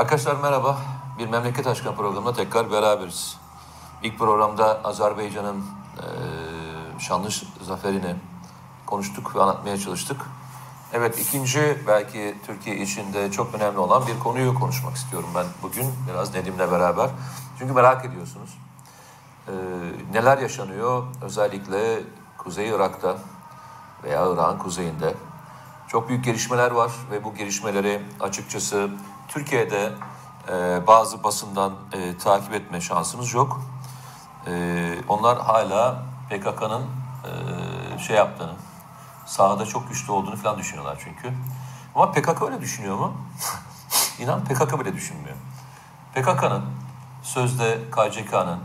Arkadaşlar merhaba. Bir Memleket Aşkına programında tekrar beraberiz. İlk programda Azerbaycan'ın e, şanlı zaferini konuştuk ve anlatmaya çalıştık. Evet ikinci belki Türkiye içinde çok önemli olan bir konuyu konuşmak istiyorum ben bugün biraz Nedim'le beraber. Çünkü merak ediyorsunuz. E, neler yaşanıyor özellikle Kuzey Irak'ta veya Irak'ın kuzeyinde. Çok büyük gelişmeler var ve bu gelişmeleri açıkçası Türkiye'de e, bazı basından e, takip etme şansımız yok. E, onlar hala PKK'nın e, şey yaptığını, sahada çok güçlü olduğunu falan düşünüyorlar çünkü. Ama PKK öyle düşünüyor mu? İnan PKK bile düşünmüyor. PKK'nın sözde KCK'nın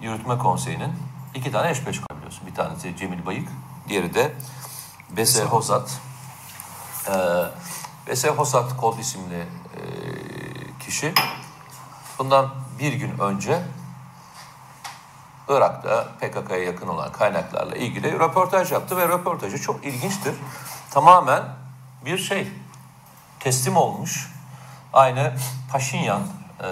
yürütme konseyinin iki tane eş başkanı biliyorsun. Bir tanesi Cemil Bayık, diğeri de Bese Hosat. Ee, Bese Hosat Kod isimli e, kişi bundan bir gün önce Irak'ta PKK'ya yakın olan kaynaklarla ilgili röportaj yaptı ve röportajı çok ilginçtir. Tamamen bir şey teslim olmuş aynı Paşinyan e,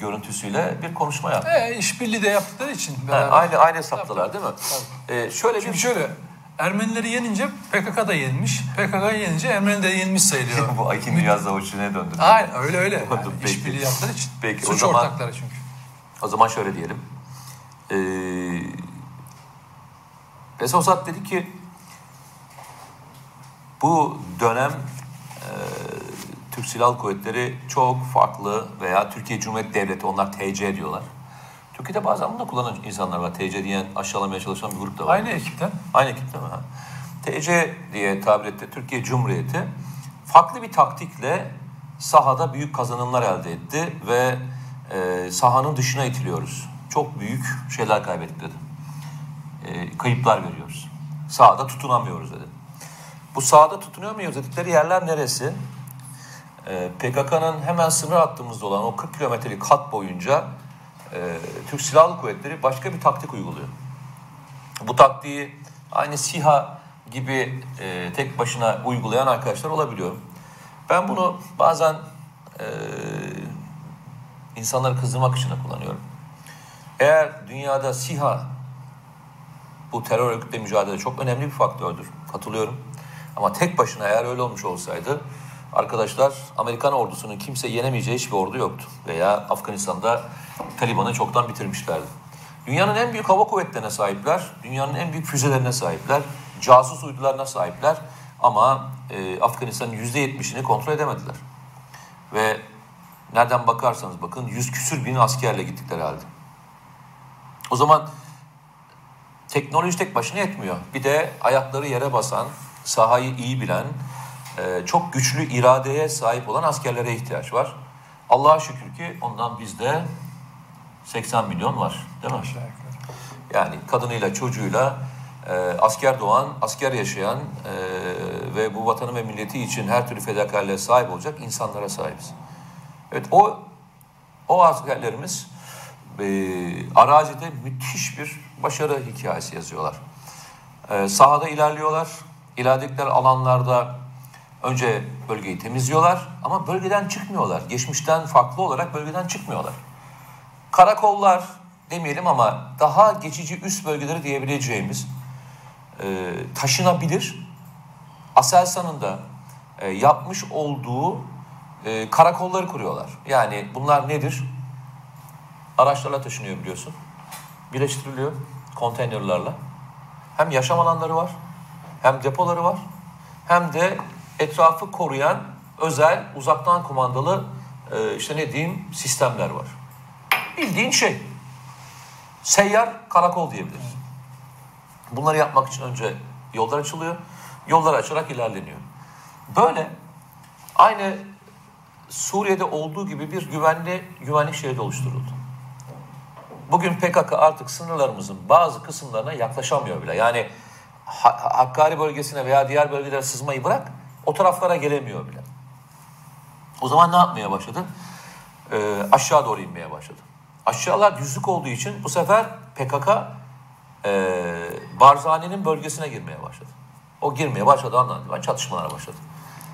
görüntüsüyle bir konuşma yaptı. E, işbirliği de yaptıkları için. Ha, aynı aynı saptalar değil mi? Tabii. E, şöyle Çünkü bir şöyle Ermenileri yenince PKK da yenmiş. PKK yenince Ermeni de yenilmiş sayılıyor. bu Akin Niyaz Davuççu'na döndü. Aynen öyle öyle. Yani Peki. işbirliği yaptıkları için. Peki, o Suç zaman- ortakları çünkü. O zaman şöyle diyelim. Ee, Pesosat dedi ki bu dönem e, Türk Silahlı Kuvvetleri çok farklı veya Türkiye Cumhuriyeti Devleti onlar TC diyorlar. Türkiye'de bazen bunu da kullanan insanlar var. TC diyen aşağılamaya çalışan bir grup da var. Aynı ekipten. Aynı ekip değil mi? Ha? TC diye tabir etti Türkiye Cumhuriyeti farklı bir taktikle sahada büyük kazanımlar elde etti ve e, sahanın dışına itiliyoruz. Çok büyük şeyler kaybettik dedi. E, kayıplar veriyoruz. Sahada tutunamıyoruz dedi. Bu sahada tutunamıyoruz dedikleri yerler neresi? E, PKK'nın hemen sınır hattımızda olan o 40 kilometrelik hat boyunca e, Türk Silahlı Kuvvetleri başka bir taktik uyguluyor. Bu taktiği aynı SİHA gibi e, tek başına uygulayan arkadaşlar olabiliyor. Ben bunu bazen e, insanları kızdırmak için de kullanıyorum. Eğer dünyada SİHA bu terör örgütle mücadele çok önemli bir faktördür. Katılıyorum. Ama tek başına eğer öyle olmuş olsaydı arkadaşlar Amerikan ordusunun kimse yenemeyeceği hiçbir ordu yoktu. Veya Afganistan'da Taliban'ı çoktan bitirmişlerdi. Dünyanın en büyük hava kuvvetlerine sahipler, dünyanın en büyük füzelerine sahipler, casus uydularına sahipler ama e, Afganistan'ın yüzde yetmişini kontrol edemediler. Ve nereden bakarsanız bakın yüz küsür bin askerle gittikleri halde. O zaman teknoloji tek başına yetmiyor. Bir de ayakları yere basan, sahayı iyi bilen, e, çok güçlü iradeye sahip olan askerlere ihtiyaç var. Allah'a şükür ki ondan bizde 80 milyon var değil mi? Yani kadınıyla, çocuğuyla e, asker doğan, asker yaşayan e, ve bu vatanı ve milleti için her türlü fedakarlığa sahip olacak insanlara sahibiz. Evet o o askerlerimiz e, arazide müthiş bir başarı hikayesi yazıyorlar. E, sahada ilerliyorlar. İlerledikleri alanlarda önce bölgeyi temizliyorlar ama bölgeden çıkmıyorlar. Geçmişten farklı olarak bölgeden çıkmıyorlar karakollar demeyelim ama daha geçici üst bölgeleri diyebileceğimiz e, taşınabilir Aselsan'ın da e, yapmış olduğu e, karakolları kuruyorlar. Yani bunlar nedir? Araçlarla taşınıyor biliyorsun. Birleştiriliyor konteynerlarla. Hem yaşam alanları var, hem depoları var, hem de etrafı koruyan özel uzaktan kumandalı e, işte ne diyeyim sistemler var. Bildiğin şey. Seyyar karakol diyebiliriz. Bunları yapmak için önce yollar açılıyor. Yollar açarak ilerleniyor. Böyle aynı Suriye'de olduğu gibi bir güvenli güvenlik şeridi oluşturuldu. Bugün PKK artık sınırlarımızın bazı kısımlarına yaklaşamıyor bile. Yani Ha- Hakkari bölgesine veya diğer bölgelere sızmayı bırak, o taraflara gelemiyor bile. O zaman ne yapmaya başladı? Ee, aşağı doğru inmeye başladı. Aşağılar düzlük olduğu için bu sefer PKK e, Barzani'nin bölgesine girmeye başladı. O girmeye başladı andan itibaren çatışmalar başladı.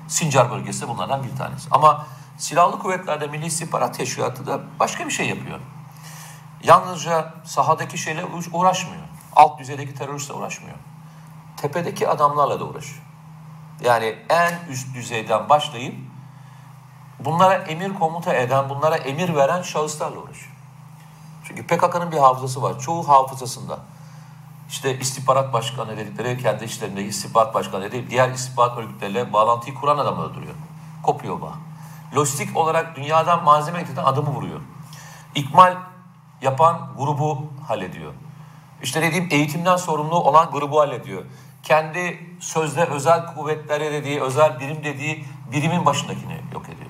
Sincar bölgesi bunlardan bir tanesi. Ama Silahlı kuvvetlerde Milli İstihbarat Teşkilatı da başka bir şey yapıyor. Yalnızca sahadaki şeyle uğraşmıyor. Alt düzeydeki teröristle uğraşmıyor. Tepedeki adamlarla da uğraşıyor. Yani en üst düzeyden başlayıp bunlara emir komuta eden, bunlara emir veren şahıslarla uğraşıyor. Çünkü PKK'nın bir hafızası var. Çoğu hafızasında. İşte istihbarat başkanı dedikleri kendi işlerinde istihbarat başkanı değil, diğer istihbarat örgütleriyle bağlantıyı kuran adamı öldürüyor. Kopuyor bağ. Lojistik olarak dünyadan malzeme getirten adamı vuruyor. İkmal yapan grubu hallediyor. İşte dediğim eğitimden sorumlu olan grubu hallediyor. Kendi sözde özel kuvvetlere dediği, özel birim dediği birimin başındakini yok ediyor.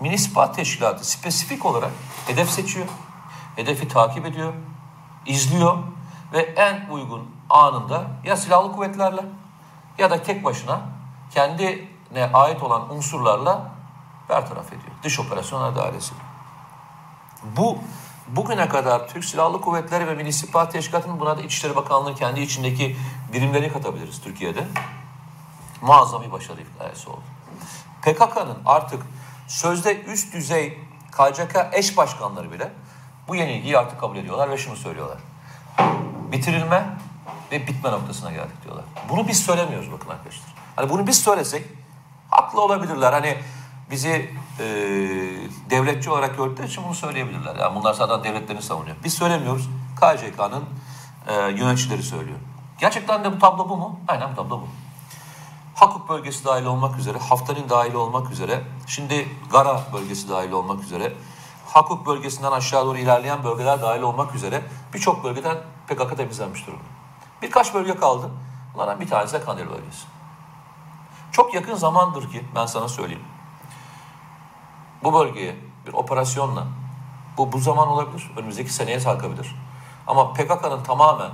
Milli Teşkilatı spesifik olarak hedef seçiyor. Hedefi takip ediyor, izliyor ve en uygun anında ya silahlı kuvvetlerle ya da tek başına kendine ait olan unsurlarla bertaraf ediyor. Dış operasyonlar dairesi. Bu bugüne kadar Türk Silahlı Kuvvetleri ve Milli İstihbarat Teşkilatı'nın buna da İçişleri Bakanlığı kendi içindeki birimlerini katabiliriz Türkiye'de. Muazzam bir başarı hikayesi oldu. PKK'nın artık sözde üst düzey KCK eş başkanları bile bu yenilgiyi artık kabul ediyorlar ve şunu söylüyorlar. Bitirilme ve bitme noktasına geldik diyorlar. Bunu biz söylemiyoruz bakın arkadaşlar. Hani bunu biz söylesek haklı olabilirler. Hani bizi e, devletçi olarak gördükleri için bunu söyleyebilirler. Yani bunlar zaten devletlerini savunuyor. Biz söylemiyoruz. KCK'nın e, yöneticileri söylüyor. Gerçekten de bu tablo bu mu? Aynen bu tablo bu. Hakuk bölgesi dahil olmak üzere, Haftarin dahil olmak üzere, şimdi Gara bölgesi dahil olmak üzere, Hakuk bölgesinden aşağı doğru ilerleyen bölgeler dahil olmak üzere birçok bölgeden PKK temizlenmiş durumda. Birkaç bölge kaldı. Bunlardan bir tanesi de Kandil bölgesi. Çok yakın zamandır ki ben sana söyleyeyim. Bu bölgeye bir operasyonla bu bu zaman olabilir, önümüzdeki seneye sarkabilir. Ama PKK'nın tamamen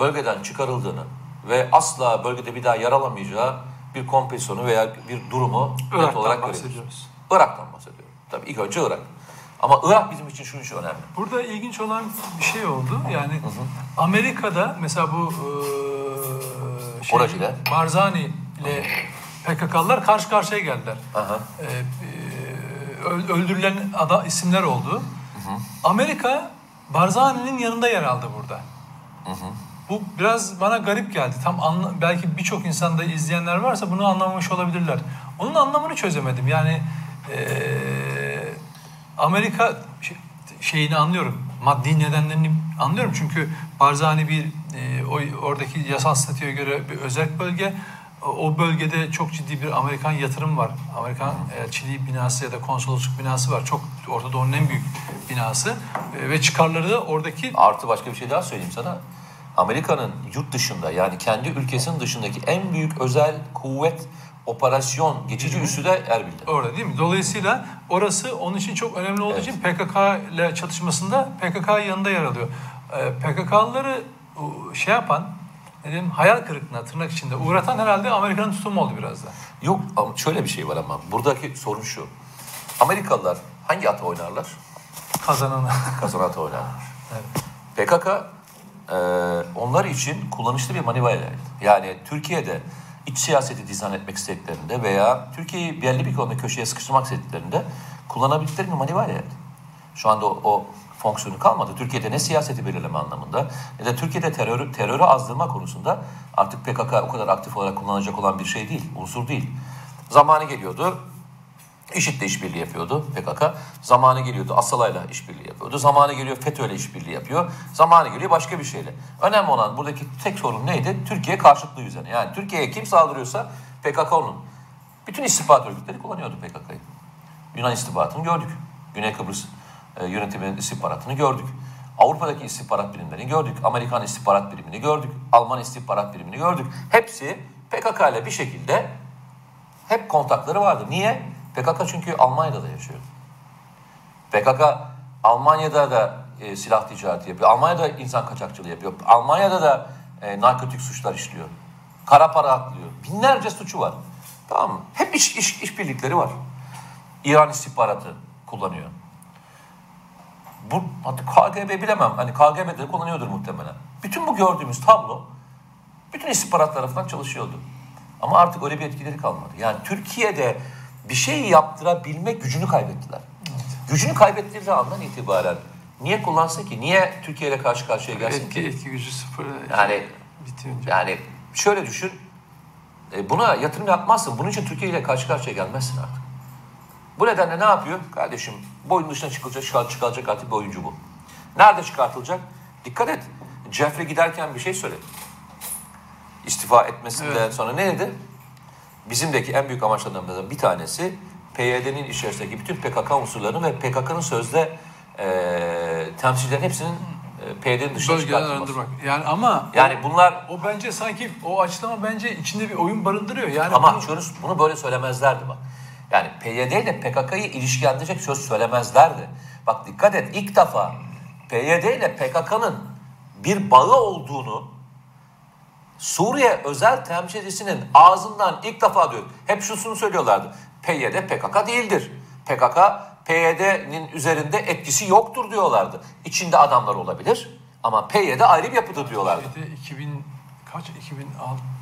bölgeden çıkarıldığını ve asla bölgede bir daha yer alamayacağı bir kompresyonu veya bir durumu net Irak'tan olarak bahsediyoruz. Irak'tan bahsediyorum. Tabii ilk önce Irak. Ama Irak bizim için şunun için önemli. Burada ilginç olan bir şey oldu. Yani Amerika'da mesela bu e, şey. Barzani ile PKK'lılar karşı karşıya geldiler. Aha. E, öldürülen ada, isimler oldu. Amerika Barzani'nin yanında yer aldı burada. Bu biraz bana garip geldi. Tam anla, belki birçok insanda izleyenler varsa bunu anlamamış olabilirler. Onun anlamını çözemedim. Yani eee, Amerika şey- şeyini anlıyorum. Maddi nedenlerini anlıyorum. Çünkü Barzani bir o oradaki yasal statüye göre bir özel bölge. O- bölgede çok ciddi bir Amerikan yatırım var. Amerikan elçiliği binası ya da konsolosluk binası var. Çok Orta Doğu'nun en büyük binası. Eee, ve çıkarları da oradaki Artı başka bir şey daha söyleyeyim sana. Amerika'nın yurt dışında yani kendi ülkesinin dışındaki en büyük özel kuvvet operasyon geçici üssü de Erbil'de. Orada değil mi? Dolayısıyla orası onun için çok önemli olduğu Evet. için PKK ile çatışmasında PKK yanında yer alıyor. Ee, PKK'lıları şey yapan, ne diyeyim, hayal kırıklığına tırnak içinde uğratan herhalde Amerika'nın tutumu oldu biraz da. Yok ama şöyle bir şey var ama buradaki sorun şu. Amerikalılar hangi ata oynarlar? Kazananı. Kazanan ata oynarlar. evet. PKK e, onlar için kullanışlı bir manivayla. Yani Türkiye'de iç siyaseti dizayn etmek istediklerinde veya Türkiye'yi belli bir konuda köşeye sıkıştırmak istediklerinde kullanabildikleri bir manivayla. Şu anda o, o fonksiyonu kalmadı. Türkiye'de ne siyaseti belirleme anlamında ne de Türkiye'de terörü, terörü azdırma konusunda artık PKK o kadar aktif olarak kullanılacak olan bir şey değil, unsur değil. Zamanı geliyordu, IŞİD'le işbirliği yapıyordu PKK. Zamanı geliyordu Asala'yla işbirliği yapıyordu. Zamanı geliyor FETÖ'yle işbirliği yapıyor. Zamanı geliyor başka bir şeyle. Önemli olan buradaki tek sorun neydi? Türkiye karşıtlığı üzerine. Yani Türkiye'ye kim saldırıyorsa PKK onun. Bütün istihbarat örgütleri kullanıyordu PKK'yı. Yunan istihbaratını gördük. Güney Kıbrıs e, yönetiminin istihbaratını gördük. Avrupa'daki istihbarat birimlerini gördük. Amerikan istihbarat birimini gördük. Alman istihbarat birimini gördük. Hepsi PKK ile bir şekilde hep kontakları vardı. Niye? PKK çünkü Almanya'da da yaşıyor. PKK Almanya'da da e, silah ticareti yapıyor. Almanya'da insan kaçakçılığı yapıyor. Almanya'da da e, narkotik suçlar işliyor. Kara para aklıyor. Binlerce suçu var. Tamam mı? Hep iş, iş, işbirlikleri var. İran istihbaratı kullanıyor. Bu hatta KGB bilemem. Hani KGB'de kullanıyordur muhtemelen. Bütün bu gördüğümüz tablo bütün istihbarat tarafından çalışıyordu. Ama artık öyle bir etkileri kalmadı. Yani Türkiye'de bir şey yaptırabilme gücünü kaybettiler. Gücünü kaybettikleri andan itibaren niye kullansın ki? Niye Türkiye ile karşı karşıya gelsin Etki, ki? etki gücü sıfır. Yani bitince. yani şöyle düşün. e, Buna yatırım yapmazsın. Bunun için Türkiye ile karşı karşıya gelmezsin artık. Bu nedenle ne yapıyor? Kardeşim boyun dışına çıkılacak, çıkartacak artık bir oyuncu bu. Nerede çıkartılacak? Dikkat et. Jeffrey giderken bir şey söyledi. İstifa etmesinden Evet. sonra ne dedi? Bizimdeki en büyük amaçlarından bir tanesi PYD'nin içerisindeki bütün PKK unsurlarını ve PKK'nın sözde e, temsilcilerin hepsinin PYD'nin dışına Bölgeden çıkartılması. Yani ama Yani bunlar o bence sanki o açıklama bence içinde bir oyun barındırıyor. Yani Ama bunu- bunu böyle söylemezlerdi bak. Yani PYD ile PKK'yı ilişkilendirecek söz söylemezlerdi. Bak dikkat et ilk defa PYD ile PKK'nın bir bağı olduğunu Suriye özel temsilcisinin ağzından ilk defa diyor. Hep şusunu söylüyorlardı. PYD PKK değildir. PKK PYD'nin üzerinde etkisi yoktur diyorlardı. İçinde adamlar olabilir ama PYD ayrı bir yapıdır diyorlardı. Şeyde 2000 kaç 2006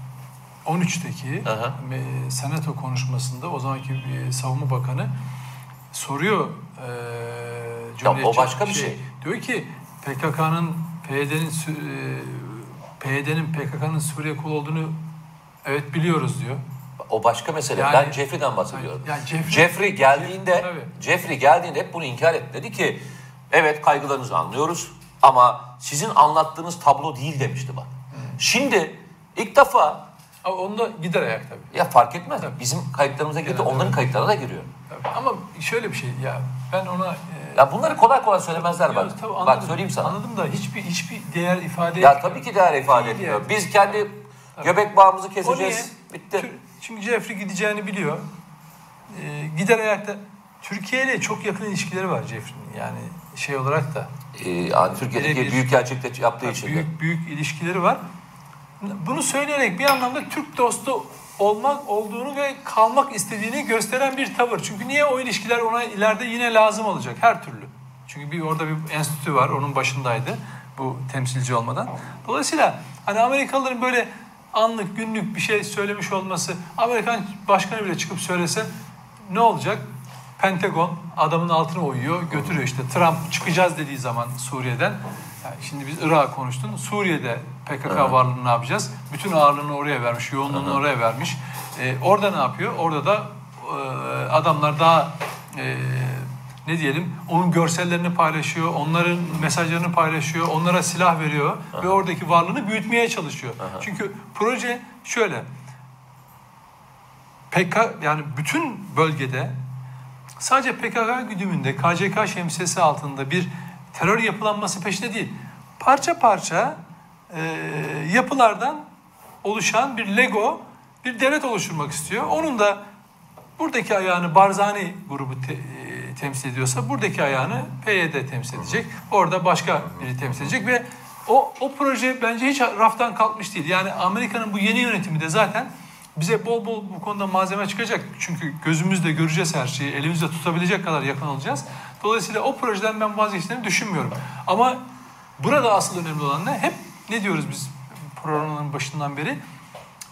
13'teki Hı hı. e, senato konuşmasında o zamanki e, savunma bakanı soruyor e, Cumhuriyetçi- başka bir şey. Diyor ki PKK'nın PYD'nin PYD'nin PKK'nın Suriye kolu olduğunu evet biliyoruz diyor. O başka mesele. Yani- ben Jeffrey'den bahsediyorum. Yani Jeffrey- Jeffrey geldiğinde Tabii. Jeffrey geldiğinde hep bunu inkar etti. Dedi ki evet kaygılarınızı anlıyoruz ama sizin anlattığınız tablo değil demişti bak. Şimdi ilk defa Ama onda gider ayak tabii. ya fark etmez. Bizim kayıtlarımıza girdi, onların evet. kayıtlarına da giriyor. Tabii. Ama şöyle bir şey ya ben ona e, Ya bunları kolay kolay söylemezler bak. Tabii Bak anladım. söyleyeyim sana. Anladım da hiçbir hiçbir değer ifade Ya etmiyor. tabii ki değer ifade etmiyor. yani. Biz kendi göbek bağımızı keseceğiz. Bitti. Çünkü Jeffrey gideceğini biliyor. Ee, gider ayakta. Türkiye ile çok yakın ilişkileri var Jeffrey'nin. Yani şey olarak da Ee, yani Türkiye'deki büyük gerçekte yaptığı için büyük büyük ilişkileri var. Bunu söyleyerek bir anlamda Türk dostu olmak olduğunu ve kalmak istediğini gösteren bir tavır. Çünkü niye o ilişkiler ona ileride yine lazım olacak her türlü. Çünkü bir orada bir enstitü var, onun başındaydı bu temsilci olmadan. Dolayısıyla hani Amerikalıların böyle anlık, günlük bir şey söylemiş olması, Amerikan başkanı bile çıkıp söylese ne olacak? Pentagon adamın altına uyuyor, götürüyor işte. Trump çıkacağız dediği zaman Suriye'den. Yani şimdi biz Irak'ı konuştun. Suriye'de PKK varlığını ne yapacağız? Bütün ağırlığını oraya vermiş, yoğunluğunu oraya vermiş. Ee, orada ne yapıyor? Orada da e, adamlar daha e, ne diyelim onun görsellerini paylaşıyor, onların mesajlarını paylaşıyor, onlara silah veriyor ve oradaki varlığını büyütmeye çalışıyor. Çünkü proje şöyle. PK yani bütün bölgede sadece PKK güdümünde KCK şemsiyesi altında bir terör yapılanması peşinde değil. Parça parça e, yapılardan oluşan bir Lego bir devlet oluşturmak istiyor. Onun da buradaki ayağını Barzani grubu te- e, temsil ediyorsa buradaki ayağını PYD temsil edecek. Orada başka biri temsil edecek ve o, o proje bence hiç raftan kalkmış değil. Yani Amerika'nın bu yeni yönetimi de zaten bize bol bol bu konuda malzeme çıkacak. Çünkü gözümüzle göreceğiz her şeyi, elimizde tutabilecek kadar yakın olacağız. Dolayısıyla o projeden ben vazgeçtiğini düşünmüyorum. Ama burada asıl önemli olan ne? Hep ne diyoruz biz programın başından beri?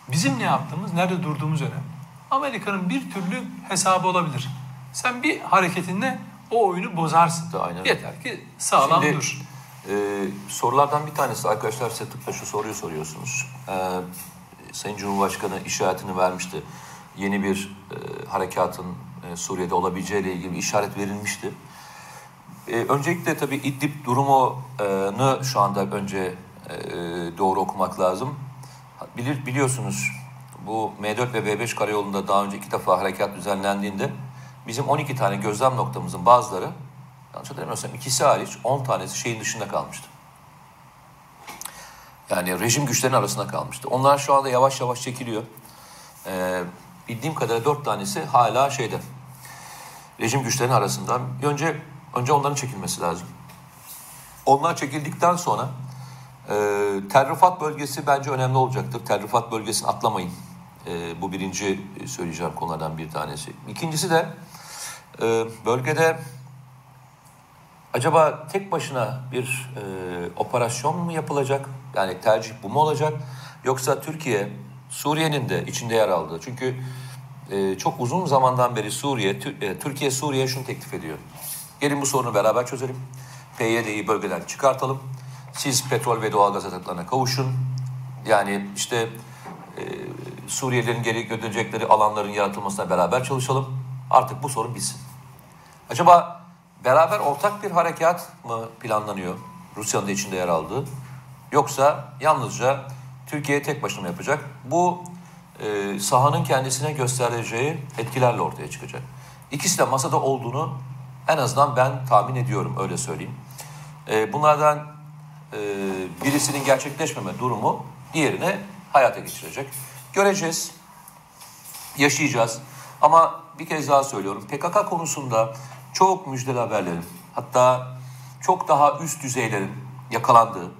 Bizim ne yaptığımız, nerede durduğumuz önemli. Amerika'nın bir türlü hesabı olabilir. Sen bir hareketinle o oyunu bozarsın. Aynen. Yeter ki sağlam Şimdi, dur. e, sorulardan bir tanesi arkadaşlar size tıpkı şu soruyu soruyorsunuz. E, Sayın Cumhurbaşkanı işaretini vermişti. Yeni bir e, harekatın e, Suriye'de olabileceğiyle ilgili bir işaret verilmişti. E, öncelikle tabii İdlib durumunu şu anda önce e, doğru okumak lazım. Bilir, biliyorsunuz bu M4 ve B5 karayolunda daha önce iki defa harekat düzenlendiğinde bizim 12 tane gözlem noktamızın bazıları yanlış hatırlamıyorsam ikisi hariç 10 tanesi şeyin dışında kalmıştı. Yani rejim güçlerinin arasında kalmıştı. Onlar şu anda yavaş yavaş çekiliyor. Ee, bildiğim kadarıyla 4 tanesi hala şeyde. Rejim güçlerinin arasında. Önce önce onların çekilmesi lazım. Onlar çekildikten sonra e, Tel Rifat bölgesi bence önemli olacaktır. Tel Rifat bölgesini atlamayın. E, bu birinci söyleyeceğim konulardan bir tanesi. İkincisi de e, bölgede acaba tek başına bir e, operasyon mu yapılacak? Yani tercih bu mu olacak? Yoksa Türkiye, Suriye'nin de içinde yer aldığı. Çünkü e, çok uzun zamandan beri Suriye, e, Türkiye Suriye'ye şunu teklif ediyor. Gelin bu sorunu beraber çözelim. PYD'yi bölgeden çıkartalım. Siz petrol ve doğal gaz atıklarına kavuşun. Yani işte e, Suriyelilerin geri gönderecekleri alanların yaratılmasına beraber çalışalım. Artık bu sorun bitsin. Acaba beraber ortak bir harekat mı planlanıyor? Rusya'nın da içinde yer aldığı. Yoksa yalnızca Türkiye tek başına yapacak? Bu e, sahanın kendisine göstereceği etkilerle ortaya çıkacak. İkisi de masada olduğunu en azından ben tahmin ediyorum öyle söyleyeyim. E, bunlardan e, birisinin gerçekleşmeme durumu diğerine hayata geçirecek. Göreceğiz yaşayacağız. Ama bir kez daha söylüyorum PKK konusunda çok müjdeli haberlerin hatta çok daha üst düzeylerin yakalandığı,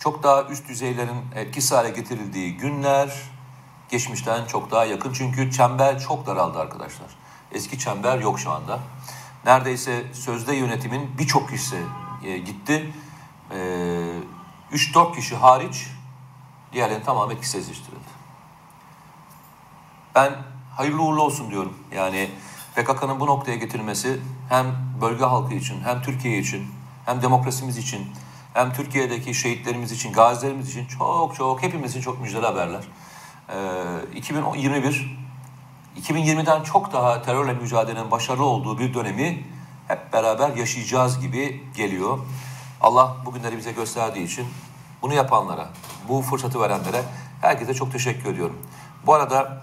çok daha üst düzeylerin etkisiz hale getirildiği günler geçmişten çok daha yakın. Çünkü çember çok daraldı arkadaşlar. Eski çember yok şu anda. Neredeyse sözde yönetimin birçok kişisi e, gitti. E, 3-4 kişi hariç diğerlerinin tamamı etkisizleştirildi. Ben hayırlı uğurlu olsun diyorum. Yani PKK'nın bu noktaya getirmesi hem bölge halkı için, hem Türkiye için, hem demokrasimiz için, hem Türkiye'deki şehitlerimiz için, gazilerimiz için çok çok hepimiz için çok müjdeli haberler. Ee, 2021, 2020'den çok daha terörle mücadelenin başarılı olduğu bir dönemi hep beraber yaşayacağız gibi geliyor. Allah bugünleri bize gösterdiği için bunu yapanlara, bu fırsatı verenlere herkese çok teşekkür ediyorum. Bu arada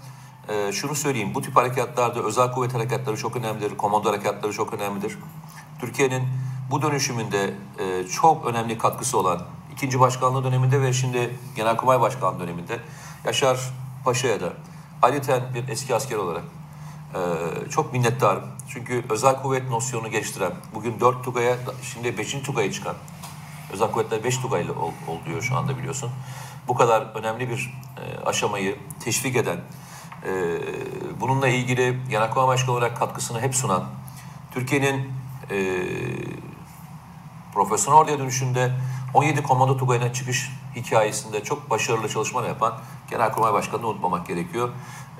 e, şunu söyleyeyim, bu tip harekatlarda özel kuvvet harekatları çok önemlidir, komando harekatları çok önemlidir. Türkiye'nin bu dönüşümünde e, çok önemli katkısı olan ikinci başkanlığı döneminde ve şimdi Genelkurmay Başkanlığı döneminde Yaşar Paşa'ya da ayrıca bir eski asker olarak ee, çok minnettarım. Çünkü özel kuvvet nosyonunu geliştiren, bugün 4 Tugay'a, şimdi 5. Tugay'a çıkan, özel kuvvetler 5 Tugay'la ol, oluyor şu anda biliyorsun. Bu kadar önemli bir e, aşamayı teşvik eden, e, bununla ilgili Genelkurmay Başkanı olarak katkısını hep sunan, Türkiye'nin e, profesyonel orduya dönüşünde 17 komando tugayına çıkış hikayesinde çok başarılı çalışmalar yapan Genelkurmay Başkanı'nı unutmamak gerekiyor.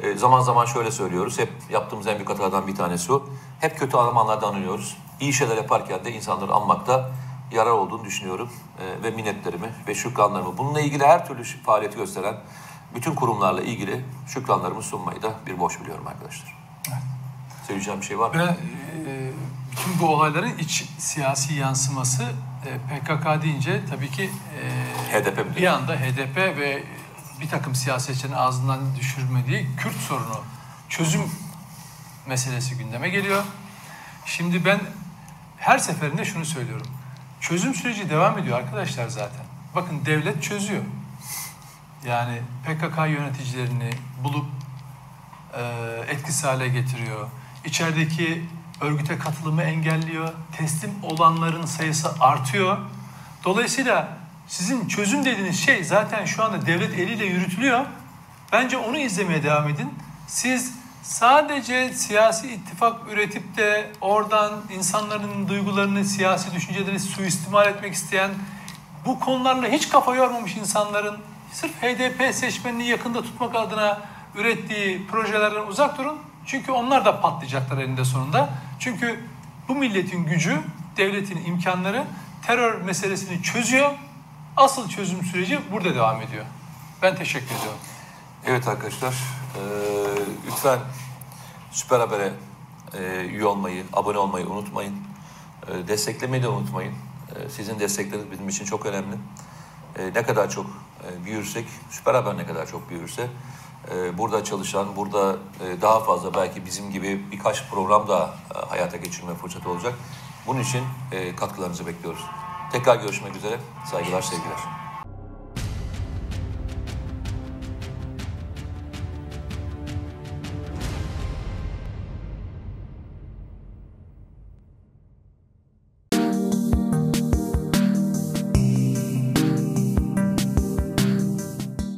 E, zaman zaman şöyle söylüyoruz, hep yaptığımız en büyük hatalardan bir tanesi o. Hep kötü zamanlarda anılıyoruz. İyi şeyler yaparken de insanları anmakta yarar olduğunu düşünüyorum. E, ve minnetlerimi ve şükranlarımı. Bununla ilgili her türlü faaliyeti gösteren bütün kurumlarla ilgili şükranlarımı sunmayı da bir boş biliyorum arkadaşlar. Söyleyeceğim bir şey var mı? Ve e, bütün bu olayların iç siyasi yansıması e, PKK deyince tabii ki e, HDP mi bir anda HDP ve bir takım siyasetçinin ağzından düşürmediği Kürt sorunu çözüm meselesi gündeme geliyor. Şimdi ben her seferinde şunu söylüyorum. Çözüm süreci devam ediyor arkadaşlar zaten. Bakın devlet çözüyor. Yani PKK yöneticilerini bulup e, etkisiz hale getiriyor. İçerideki örgüte katılımı engelliyor. Teslim olanların sayısı artıyor. Dolayısıyla sizin çözüm dediğiniz şey zaten şu anda devlet eliyle yürütülüyor. Bence onu izlemeye devam edin. Siz sadece siyasi ittifak üretip de oradan insanların duygularını, siyasi düşüncelerini suistimal etmek isteyen bu konularla hiç kafa yormamış insanların sırf HDP seçmenini yakında tutmak adına ürettiği projelerden uzak durun. Çünkü onlar da patlayacaklar eninde sonunda. Çünkü bu milletin gücü, devletin imkanları terör meselesini çözüyor. Asıl çözüm süreci burada devam ediyor. Ben teşekkür ediyorum. Evet arkadaşlar, eee, lütfen Süper Haber'e eee, üye olmayı, abone olmayı unutmayın. Eee, desteklemeyi de unutmayın. Eee, sizin destekleriniz bizim için çok önemli. Eee, ne kadar çok eee, büyürsek, Süper Haber ne kadar çok büyürse, burada çalışan, burada eee, daha fazla belki bizim gibi birkaç program daha eee, hayata geçirme fırsatı olacak. Bunun için eee, katkılarınızı bekliyoruz. Tekrar görüşmek üzere. Saygılar, sevgiler.